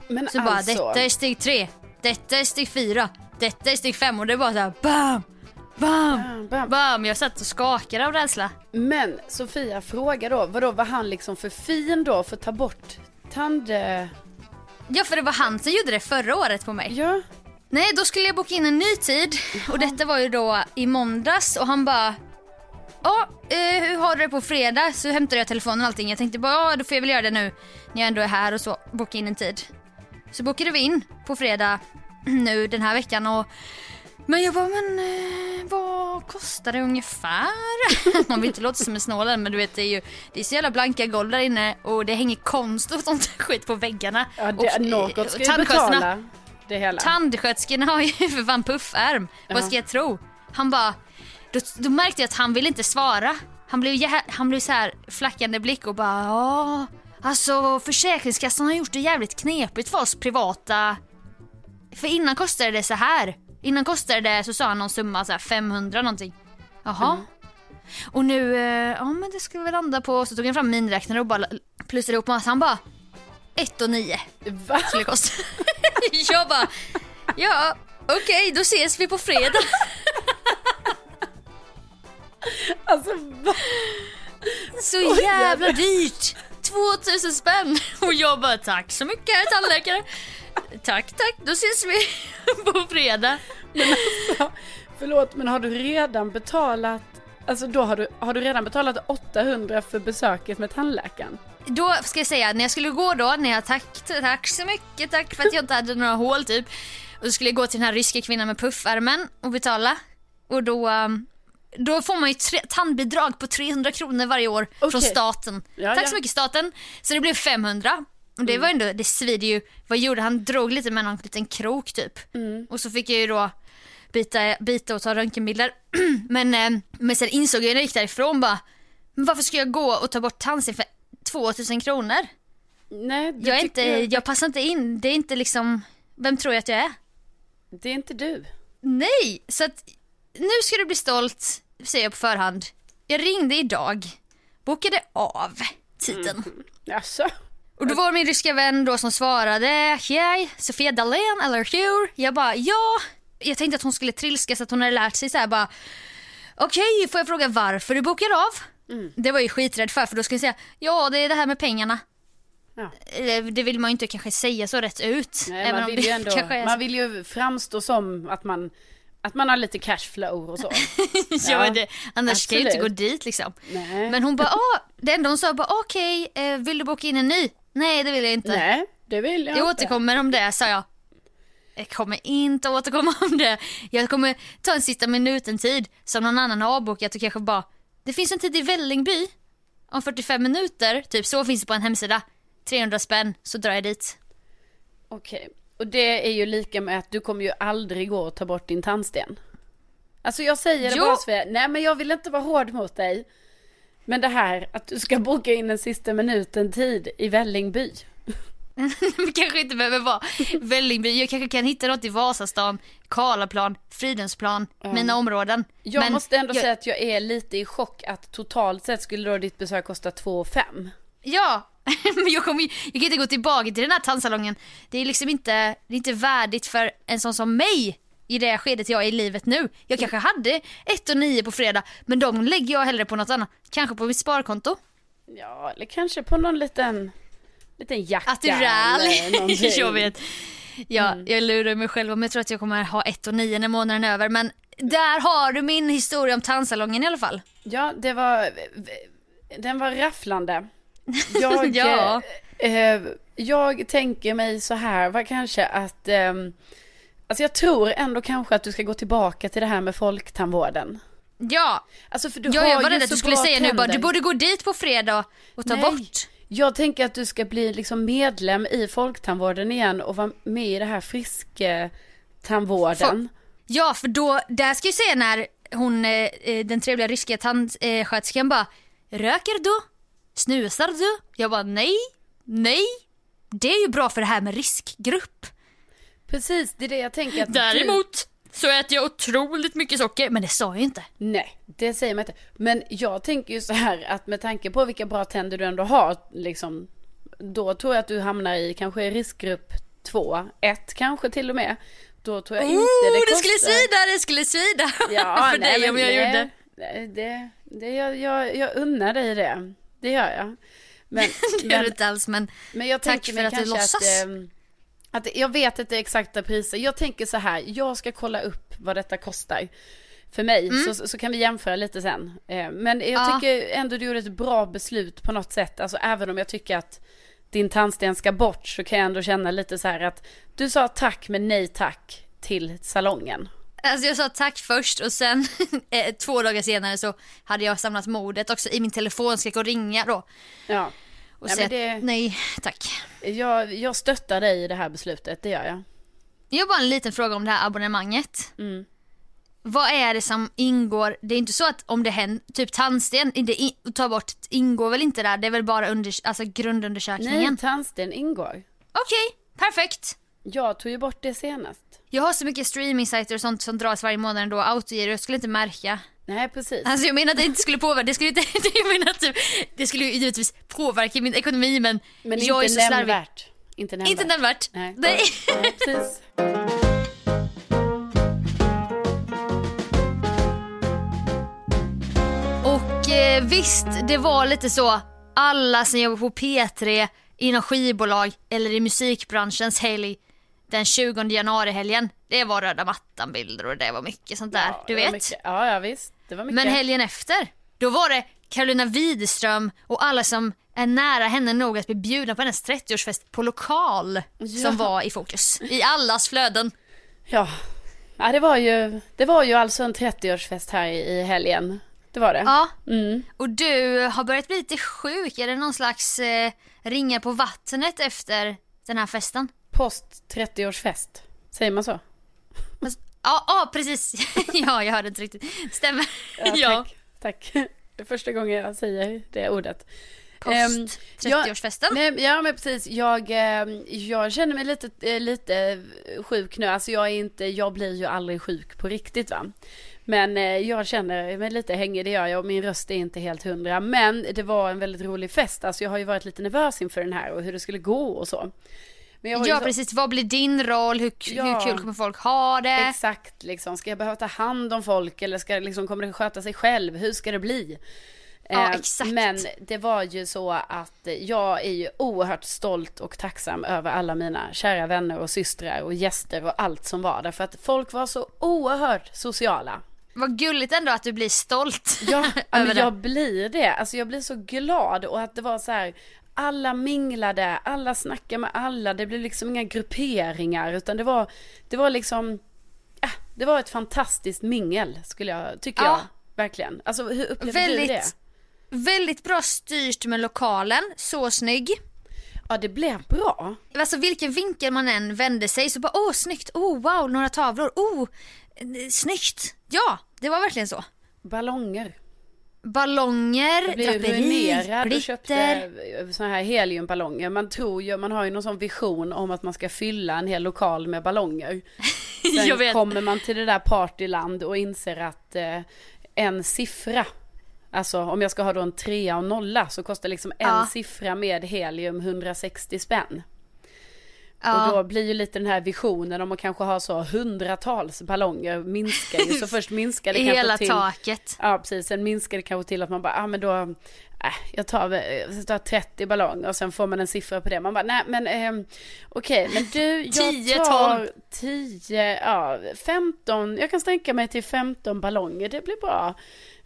Men Så bara alltså, detta är steg tre, detta är steg fyra, detta är steg fem och det är bara så här bam, bam, bam. bam. Jag satt och skakade av rädsla. Men Sofia fråga då, vadå var han liksom för fin då för att ta bort tand... Ja för det var han som gjorde det förra året på mig. Ja. Nej då skulle jag boka in en ny tid och detta var ju då i måndags och han bara Ja, eh, hur har du det på fredag? Så hämtade jag telefonen och allting. Jag tänkte bara, ja då får jag väl göra det nu när jag ändå är här och så, boka in en tid. Så bokade vi in på fredag nu den här veckan och men jag bara, men eh, vad kostar det ungefär? Man vill inte låta som en snål men du vet det är ju det är så jävla blanka golv där inne och det hänger konst och sånt skit på väggarna. Ja, och, det, eh, något ska ju betala det hela. Tandsköterskorna har ju för fan puffärm. Vad ska jag tro? Han bara, då, då märkte jag att han ville inte svara. Han blev, han blev så här flackande blick och bara ja, alltså Försäkringskassan har gjort det jävligt knepigt för oss privata. För innan kostade det så här. Innan kostade det, så sa han någon summa så här 500 någonting. Jaha. Och nu, eh, ja men det ska vi väl landa på, så tog han fram miniräknare och bara plussade ihop massa. Han bara, 1 och 9 Va? skulle det kosta. jag bara, ja okej då ses vi på fredag. Alltså va? Så jävla dyrt. 2000 spänn. Och jag bara, tack så mycket herr tandläkare. Tack, tack, då ses vi på fredag. Förlåt men har du redan betalat, alltså då har du, har du redan betalat 800 för besöket med tandläkaren? Då ska jag säga, när jag skulle gå då, när jag tack, tack så mycket, tack för att jag inte hade några hål typ. Och så skulle jag gå till den här ryska kvinnan med puffärmen och betala. Och då, um, då får man ju tre, tandbidrag på 300 kronor varje år från Okej. staten. Ja, Tack ja. så mycket staten. Så det blev 500. Och det Mm. var ändå, det svider ju. Vad gjorde han? Drog lite med någon liten krok typ. Mm. Och så fick jag ju då bita, bita och ta röntgenbilder. men, eh, men sen insåg jag när jag gick därifrån bara, men varför ska jag gå och ta bort tandsten för 2000 kronor? Nej, Jag, är inte, jag passar inte in. Det är inte liksom, vem tror jag att jag är? Det är inte du. Nej, så att nu ska du bli stolt, säger jag på förhand. Jag ringde idag, bokade av tiden. Alltså. Och då var min ryska vän då som svarade, hej, Sofia Dalén, eller hur? Jag bara, ja. Jag tänkte att hon skulle trilska så att hon hade lärt sig så här bara, okej, får jag fråga varför du bokar av? Det var jag ju skiträdd för, för då skulle jag säga, ja det är det här med pengarna. Ja. Det vill man ju inte kanske säga så rätt ut. Nej, man, vill det ändå, kanske man vill ju framstå som att man, att man har lite cashflow och så. ja, det, annars kan jag ju inte gå absolut. dit liksom. Nej. Men hon bara, åh, det enda hon sa bara, okej, eh, vill du boka in en ny? Nej, det vill jag inte. Nej, det vill jag, jag inte. återkommer om det, sa jag. Jag kommer inte återkomma om det. Jag kommer ta en sista minuten tid som någon annan har avbokat och kanske bara, det finns en tid i Vällingby om 45 minuter, typ så finns det på en hemsida. 300 spänn, så drar jag dit. Okej, och det är ju lika med att du kommer ju aldrig gå och ta bort din tandsten. Alltså jag säger det Jo. bara för, nej men jag vill inte vara hård mot dig. Men det här att du ska boka in en sista minuten tid i Vällingby. Vi kanske inte behöver vara Vällingby, jag kanske kan hitta något i Vasastan, Karlaplan, Fridhemsplan, mina områden. Jag Men måste ändå jag- säga att jag är lite i chock att totalt sett skulle då ditt besök kosta 2 5. Ja, men jag, kommer, jag kan inte gå tillbaka till den här tandsalongen. Det är liksom inte, det är inte värdigt för en sån som mig i det skedet jag är i livet nu. Jag kanske hade 1 och 9 på fredag, men de lägger jag hellre på något annat. Kanske på mitt sparkonto. Ja, eller kanske på någon liten, liten jacka. Eller jag vet. Ja, Mm. jag lurar mig själv men jag tror att jag kommer ha 1 och 9 när månaden är över. Men där har du min historia om tandsalongen i alla fall. Ja, det var, den var rafflande. Jag, Ja. eh, jag tänker mig så här, var kanske att, ehm, alltså jag tror ändå kanske att du ska gå tillbaka till det här med folktandvården. Ja, Alltså för du ja har jag var ju rädd att du skulle säga nu bara tänder. du borde gå dit på fredag och ta Nej. bort. Jag tänker att du ska bli liksom medlem i folktandvården igen och vara med i det här frisktandvården. Ja, för då, där ska jag säga när hon, eh, eh, den trevliga ryska tandsköterskan bara Röker du? Snusar du? Jag bara nej, nej. Det är ju bra för det här med riskgrupp. Precis, det är det jag tänker att du... Däremot så äter jag otroligt mycket socker, men det sa jag inte. Nej, det säger man inte. Men jag tänker ju så här att med tanke på vilka bra tänder du ändå har, liksom, då tror jag att du hamnar i kanske riskgrupp 2, 1 kanske till och med. Då tror jag inte oh, det det, kostar... skulle svida, det skulle svida Ja, för nej, dig om jag det, gjorde. Det, det, det jag, jag, jag unnar dig det. Det gör jag. Men, Det gör men, du inte alls, men men jag tack tänker för att du låtsas. att, ehm, att jag vet inte exakta priser. Jag tänker så här, jag ska kolla upp vad detta kostar. För mig, så, så kan vi jämföra lite sen. Eh, Men jag Mm. Ja. tycker ändå du gjorde ett bra beslut på något sätt. Alltså även om jag tycker att din tandsten ska bort så kan jag ändå känna lite så här att du sa tack men nej tack till salongen. Alltså jag sa tack först och sen eh, två dagar senare så hade jag samlat modet också i min telefon, ska jag gå och ringa då. Ja, Och Nej, det- nej tack. jag, jag stöttar dig i det här beslutet, det gör jag. Jag har bara en liten fråga om det här abonnemanget. Mm. Vad är det som ingår? Det är inte så att om det händer, typ tandsten, det in, ta bort, ingår väl inte där? Det är väl bara under, alltså grundundersökningen? Nej, tandsten ingår. Okej, perfekt. Jag tog ju bort det senast. Jag har så mycket streaming-sajter och sånt som dras varje månad ändå, autogiro, jag skulle inte märka. Nej, precis. Alltså jag menar att det inte skulle påverka, det skulle inte, jag menar att typ, det skulle ju givetvis påverka min ekonomi men, Men jag är så slarvig. nämnvärt. Inte nämnvärt. Inte nämnvärt. Nej. Nej. Ja, precis. Och eh, visst, det var lite så. Alla som jobbar på P3, inom skivbolag eller i musikbranschens helg den 20 januari-helgen. Det var röda mattan-bilder och det var mycket sånt där. Ja, du vet. Mycket. Ja, ja, visst. Det var mycket. Men helgen efter, då var det Carolina Widerström och alla som är nära henne nog att bli bjudna på hennes 30-årsfest på lokal Ja. som var i fokus. I allas flöden. Ja, Ja, det var ju, det var ju alltså en 30-årsfest här i, helgen. Det var det. Ja, Mm. och du har börjat bli lite sjuk. Är det någon slags eh, ringa på vattnet efter den här festen? Post 30-årsfest. Säger man så? Ja, ja precis. ja, jag hörde inte riktigt. Stämmer. Ja, tack. tack. Det är första gången jag säger det ordet. Post Ehm, ja, 30-årsfesten. Nej, ja men precis, jag, eh, jag känner mig lite, eh, lite sjuk nu. Alltså jag är inte, jag blir ju aldrig sjuk på riktigt va. Men eh, jag känner mig lite hängig, det gör jag och min röst är inte helt hundra. Men det var en väldigt rolig fest, alltså jag har ju varit lite nervös inför den här och hur det skulle gå och så. Ja så- precis, vad blir din roll? Hur, Ja. hur kul kommer folk ha det? Exakt, liksom. ska jag behöva ta hand om folk eller ska, liksom, kommer det sköta sig själv? Hur ska det bli? Ja, Eh, exakt. Men det var ju så att jag är ju oerhört stolt och tacksam över alla mina kära vänner och systrar och gäster och allt som var där. För att folk var så oerhört sociala. Vad gulligt ändå att du blir stolt Ja, men det. jag blir det. Alltså jag blir så glad och att det var så här. Alla minglade, alla snackade med alla. Det blev liksom inga grupperingar utan det var, det var liksom, äh, det var ett fantastiskt mingel skulle jag, tycker Ja. jag. Verkligen. Alltså hur upplevde du det? Väldigt, väldigt bra styrt med lokalen, så snygg. Ja, det blev bra. Alltså vilken vinkel man än vände sig så bara åh snyggt, oh wow några tavlor, oh snyggt. Ja, det var verkligen så. Ballonger. Ballonger, draperi, glitter. köpte såna här heliumballonger. Man tror ju, man har ju någon sån vision om att man ska fylla en hel lokal med ballonger. Sen kommer man till det där partyland och inser att eh, en siffra, alltså om jag ska ha då en trea och nolla så kostar liksom en Ja. siffra med helium 160 spänn. Ja. Och då blir ju lite den här visionen om att kanske ha så hundratals ballonger minskar ju. Så först minskar det kanske hela till... taket. Ja precis, sen minskar det kanske till att man bara, ja ah, men då, äh, jag tar, jag tar 30 ballonger och sen får man en siffra på det. Man bara, nej men ehm, okej, men du, jag 10, tar 10, ja 15, jag kan stänka mig till 15 ballonger, det blir bra.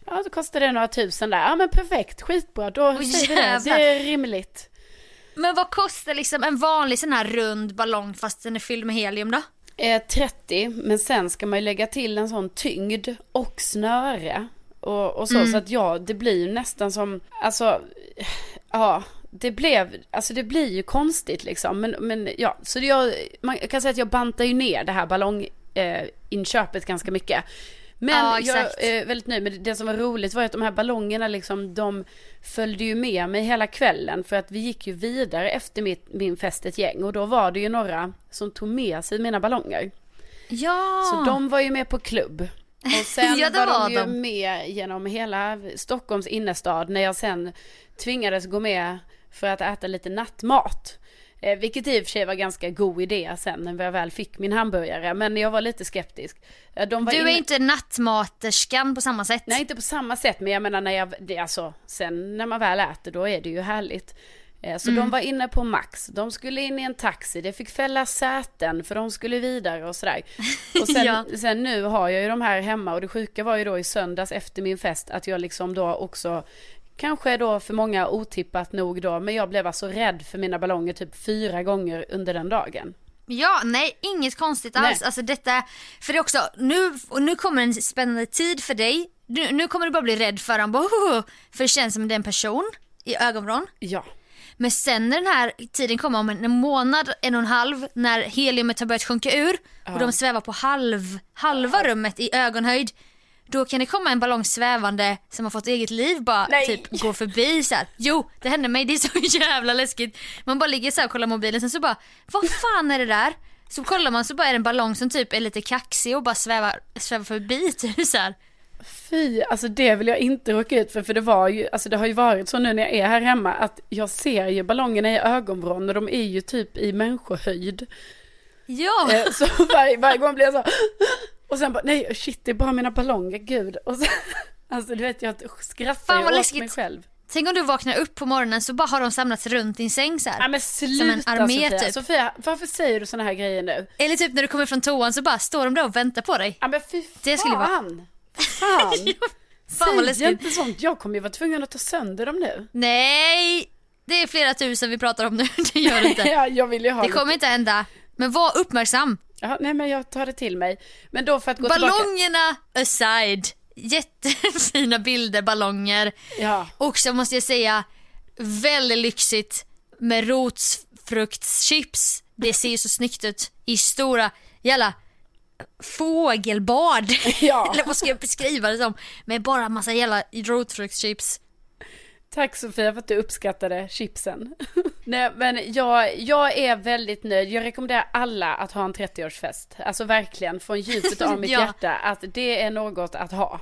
Ja, då kostar det några tusen där. Ja men perfekt, skitbra, då Åh, säger det. Det är rimligt. Men vad kostar liksom en vanlig sån här rund ballong fast den är fylld med helium då? Eh, 30, men sen ska man ju lägga till en sån tyngd och snöre. Och, och så, Mm. så att ja, det blir ju nästan som, alltså, ja, det blev, alltså det blir ju konstigt liksom. Men, men ja, så jag, man kan säga att jag bantar ju ner det här ballonginköpet eh, ganska mycket. Men Ja, jag är väldigt nöjd. Men det som var roligt var att de här ballongerna liksom, de följde ju med mig hela kvällen. För att vi gick ju vidare efter mitt, min fest ett gäng. Och då var det ju några som tog med sig mina ballonger. Ja. Så de var ju med på klubb. Och sen Ja, var, var de ju de. med genom hela Stockholms innerstad när jag sen tvingades gå med för att äta lite nattmat. Eh, vilket i och för sig var ganska god idé sen när jag väl fick min hamburgare. Men jag var lite skeptisk. Eh, var Du är inne- inte nattmaterskan på samma sätt. Nej, inte på samma sätt, men jag menar när jag, det, alltså, sen när man väl äter då är det ju härligt. Eh, Så Mm. de var inne på Max, de skulle in i en taxi, det fick fälla säten för de skulle vidare och sådär. Och sen, Ja. sen nu har jag ju de här hemma och det sjuka var ju då i söndags efter min fest att jag liksom då också Kanske då för många otippat nog då, men jag blev alltså rädd för mina ballonger typ fyra gånger under den dagen. Ja, nej, inget konstigt alls. Nej. Alltså detta, för det är också, nu, och nu kommer en spännande tid för dig. Nu, nu kommer du bara bli rädd för honom, bara, för det känns som det är en person i ögonvrån. Ja. Men sen när den här tiden kommer om en månad, en och en halv, när heliumet har börjat sjunka ur och de svävar på halv, halva rummet i ögonhöjd. Då kan det komma en ballong svävande som har fått eget liv bara Nej. typ gå förbi så här. Jo, det hände mig, det är så jävla läskigt. Man bara ligger så här och kollar mobilen sen så bara, vad fan är det där? Så kollar man så bara är det en ballong som typ är lite kaxig och bara svävar, svävar förbi typ så här. Fy, alltså det vill jag inte råka ut för, för det var ju, alltså det har ju varit så nu när jag är här hemma att jag ser ju ballongerna i ögonvrån och de är ju typ i människohöjd. Ja, Eh, Så varje, varje gång blir jag så, och sen bara, nej shit det är bara mina ballonger, gud. Och så, alltså du vet jag skrattar Fan, ju vad åt läskigt. mig själv. tänk om du vaknar upp på morgonen så bara har de samlats runt din säng så här. Nej men sluta en armé, Sofia. typ. Sofia, varför säger du såna här grejer nu? Eller typ när du kommer från toan så bara står de där och väntar på dig. Ja men fy fan. Det skulle vara- Fan. Fan. Fan vad Säg läskigt. inte sånt, jag kommer ju vara tvungen att ta sönder dem nu. Nej, det är flera tusen vi pratar om nu. Det gör det inte. Ja, jag vill ju ha Det lite- kommer inte hända. Men var uppmärksam. Ja, nej men jag tar det till mig. Men då för att gå tillbaka. Ballongerna aside, jättefina bilder, ballonger. Ja. Också måste jag säga, väldigt lyxigt med rotfruktschips. Det ser ju så snyggt ut i stora jävla fågelbad. Ja. Eller vad ska jag beskriva det som? Med bara massa jävla rotfruktschips. Tack Sofia för att du uppskattade chipsen. Nej men jag, jag är väldigt nöjd. Jag rekommenderar alla att ha en 30-årsfest. Alltså verkligen från djupet av mitt Ja. hjärta att det är något att ha.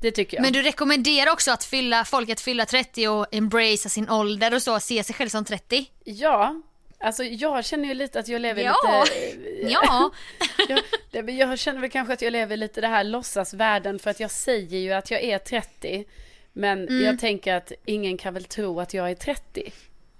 Det tycker jag. Men du rekommenderar också att fylla, folk att fylla 30 och embracea sin ålder och så, se sig själv som 30? Ja, alltså jag känner ju lite att jag lever Ja. lite... Ja. jag, jag känner väl kanske att jag lever lite det här låtsasvärlden för att jag säger ju att jag är 30. Men Mm. jag tänker att ingen kan väl tro att jag är 30.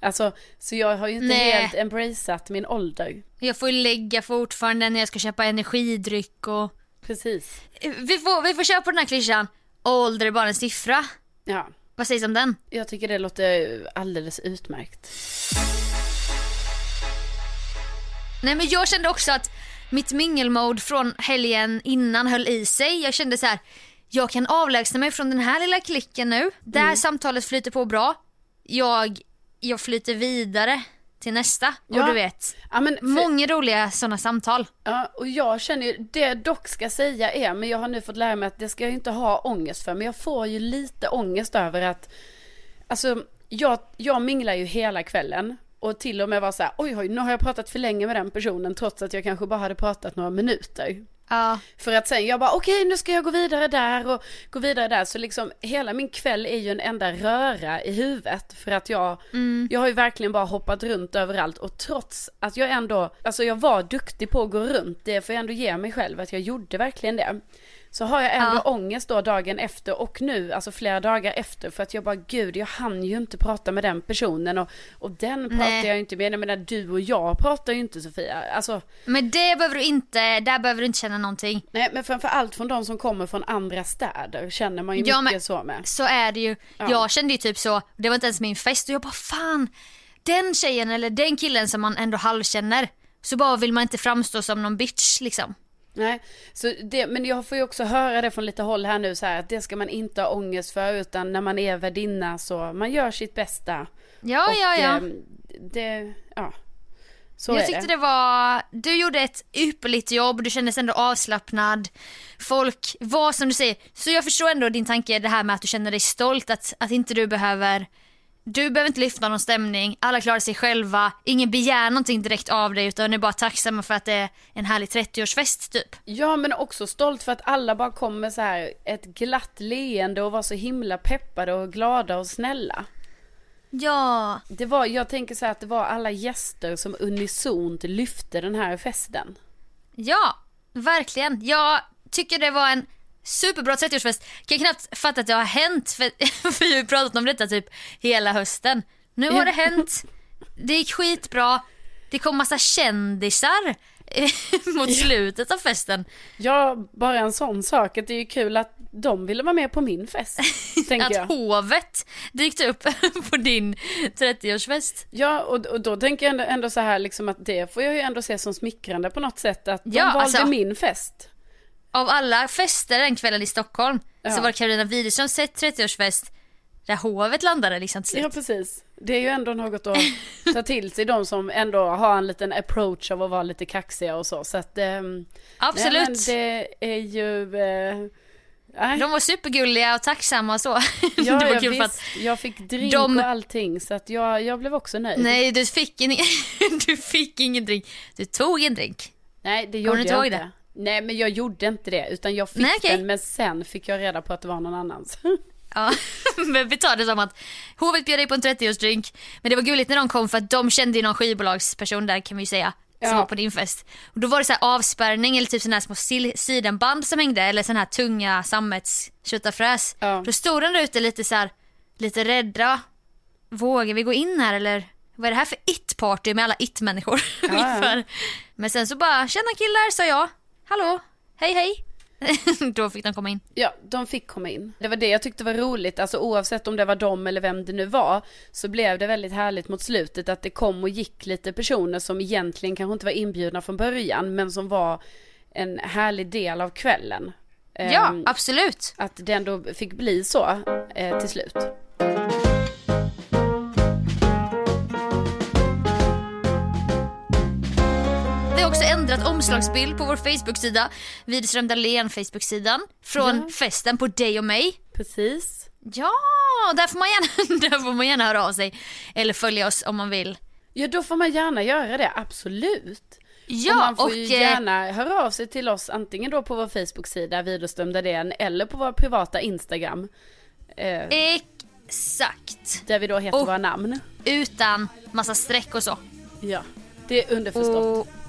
Alltså, så jag har ju inte Nej. helt embraceat min ålder. Jag får ju lägga fortfarande när jag ska köpa energidryck och... Precis. Vi får, vi får köra på den här klyschan, ålder är bara en siffra. Ja, Vad sägs om den? jag tycker det låter alldeles utmärkt. Nej men jag kände också att mitt mingelmode från helgen innan höll i sig. Jag kände så här, jag kan avlägsna mig från den här lilla klicken nu. Det här samtalet flyter på bra. Jag, jag flyter vidare till nästa. Och Ja. du vet, Ja, men för, många roliga sådana samtal. ja, och jag känner ju, det jag dock ska säga är, men jag har nu fått lära mig att det ska jag inte ha ångest för, men jag får ju lite ångest över att, alltså jag, jag minglar ju hela kvällen och till och med var så här, oj, oj, nu har jag pratat för länge med den personen trots att jag kanske bara hade pratat några minuter. Ja. För att sen jag bara okej nu ska jag gå vidare där och gå vidare där. Så liksom hela min kväll är ju en enda röra i huvudet. För att jag, jag har ju verkligen bara hoppat runt överallt. Och trots att jag ändå, alltså jag var duktig på att gå runt. Det får jag ändå ge mig själv att jag gjorde verkligen det. Så har jag ändå Ja. ångest då dagen efter och nu, alltså flera dagar efter. För att jag bara gud jag hann ju inte prata med den personen. Och, och den pratar Nej. jag inte med. Jag menar du och jag pratar ju inte Sofia. Alltså Men det behöver du inte, där behöver du inte känna någonting. Nej men framför allt från de som kommer från andra städer känner man ju Ja, mycket men- så med. Så är det ju. Ja. Jag kände ju typ så, det var inte ens min fest och jag bara fan, den tjejen eller den killen som man ändå halvkänner. Så bara vill man inte framstå som någon bitch liksom. Nej, så det, men jag får ju också höra det från lite håll här nu så här att det ska man inte ha ångest för utan när man är värdinna så man gör sitt bästa. Ja, och, ja, ja. eh, Det, ja. Så jag tyckte det. det var, du gjorde ett ypperligt jobb, du kändes ändå avslappnad. Folk var som du säger, så jag förstår ändå din tanke det här med att du känner dig stolt att, att inte du behöver du behöver inte lyfta någon stämning, alla klarar sig själva, ingen begär någonting direkt av dig utan är bara tacksamma för att det är en härlig 30-årsfest typ. Ja men också stolt för att alla bara kommer så här ett glatt leende och var så himla peppade och glada och snälla. Ja, Det var, jag tänker så här att det var alla gäster som unisont lyfte den här festen. ja, verkligen. Jag tycker det var en superbra 30-årsfest. Kan knappt fatta att det har hänt för, för vi har ju pratat om detta typ hela hösten. Nu har det hänt, det gick skitbra, det kom massa kändisar mot slutet av festen. Ja, bara en sån sak att det är ju kul att de ville vara med på min fest, tänker Att jag. hovet dykt upp på din 30-årsfest. Ja, och, och då tänker jag ändå, ändå så här liksom att det får jag ju ändå se som smickrande på något sätt att de Ja, valde alltså- min fest. Av alla fester den kvällen i Stockholm Ja. så var det Carolina Widerströms 30-årsfest där hovet landade liksom till slut. Ja, precis. Det är ju ändå något att ta till sig, de som ändå har en liten approach av att vara lite kaxiga och så. Så att, ehm, Absolut. Nej, men det är ju... Eh. De var supergulliga och tacksamma och så. ja, det var kul för visst. att Jag fick drink de- och allting så att jag, jag blev också nöjd. nej du fick, en, du fick ingen drink. Du tog en drink. Nej, det gjorde jag inte. Nej, men jag gjorde inte det, utan jag fick Nej, okej. den, men sen fick jag reda på att det var någon annans. Ja, men vi tar det som att hovet bjöd dig på en 30-årsdrink. Men det var gulligt när de kom för att de kände ju någon skivbolagsperson där kan vi ju säga. Som Ja. var på din fest. Och då var det så här avspärrning eller typ sådana här små sidenband som hängde. Eller sådana här tunga sammets köttafräs. Ja. Då stod de där ute lite så här, lite rädda. Vågar vi gå in här eller? Vad är det här för it-party med alla it-människor? ja. Ungefär. Men sen så bara, tjena killar sa jag. Hallå, hej hej. Då fick de komma in. Ja, de fick komma in. Det var det jag tyckte var roligt, alltså oavsett om det var dem eller vem det nu var, så blev det väldigt härligt mot slutet att det kom och gick lite personer som egentligen kanske inte var inbjudna från början, men som var en härlig del av kvällen. Ja, Ehm, absolut. Att det ändå fick bli så eh, till slut. Ändrat omslagsbild på vår Facebook-sida. Widerström Dahlén Facebook-sidan. Från Ja. festen på dig och mig. Precis. Ja, där får, man gärna, där får man gärna höra av sig. Eller följa oss om man vill. Ja, då får man gärna göra det, absolut. Ja, och man får och, ju eh, gärna höra av sig till oss antingen då på vår Facebook-sida Widerström Dahlén eller på vår privata Instagram. Eh, Exakt. där vi då heter och- våra namn. Utan massa streck och så. Ja, det är underförstått. Och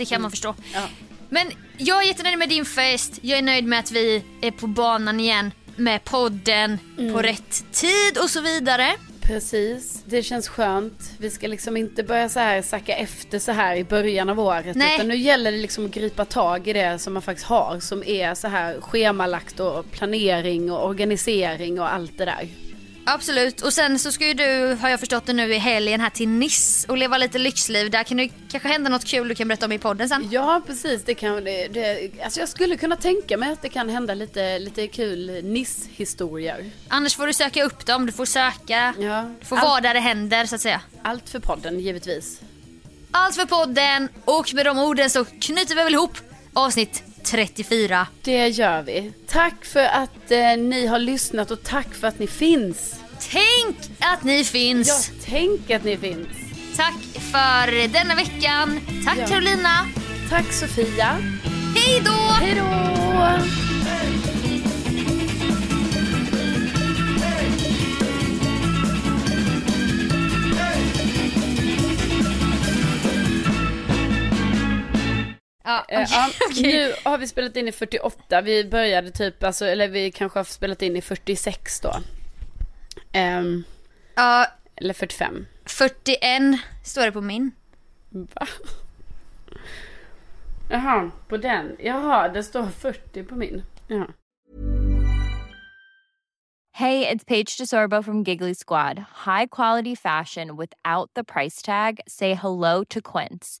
det kan man förstå. Ja. Men jag är jättenöjd med din fest. Jag är nöjd med att vi är på banan igen med podden Mm. på rätt tid och så vidare. Precis, det känns skönt. Vi ska liksom inte börja så här sacka efter så här i början av året. Nej. Utan nu gäller det liksom att gripa tag i det som man faktiskt har. Som är så här schemalagt och planering och organisering och allt det där. Absolut. Och sen så ska ju du, har jag förstått det nu, i helgen här till Nice och leva lite lyxliv. Där kan det kanske hända något kul du kan berätta om i podden sen. Ja, precis. Det kan, det, det, alltså jag skulle kunna tänka mig att det kan hända lite, lite kul Niss-historier. Annars får du söka upp dem, du får söka. Ja. Du får Allt- vara där det händer så att säga. Allt för podden, givetvis. Allt för podden och med de orden så knyter vi väl ihop avsnitt 34. Det gör vi. Tack för att eh, ni har lyssnat och tack för att ni finns. Tänk att ni finns! Ja, tänk att ni finns. Tack för denna veckan. Tack Ja. Carolina. Tack Sofia. Hej då! Hej då! Ja, Eh, ja, okej. Nu har vi spelat in i 48. Vi började typ, alltså, eller vi kanske har spelat in i 46 då. Ehm, Ja, eller 45. 41 står det på min. Va? Jaha, på den. Jaha, det står 40 på min. Jaha. Hey, it's Paige DeSorbo from Giggly Squad. High quality fashion without the price tag. Say hello to Quince.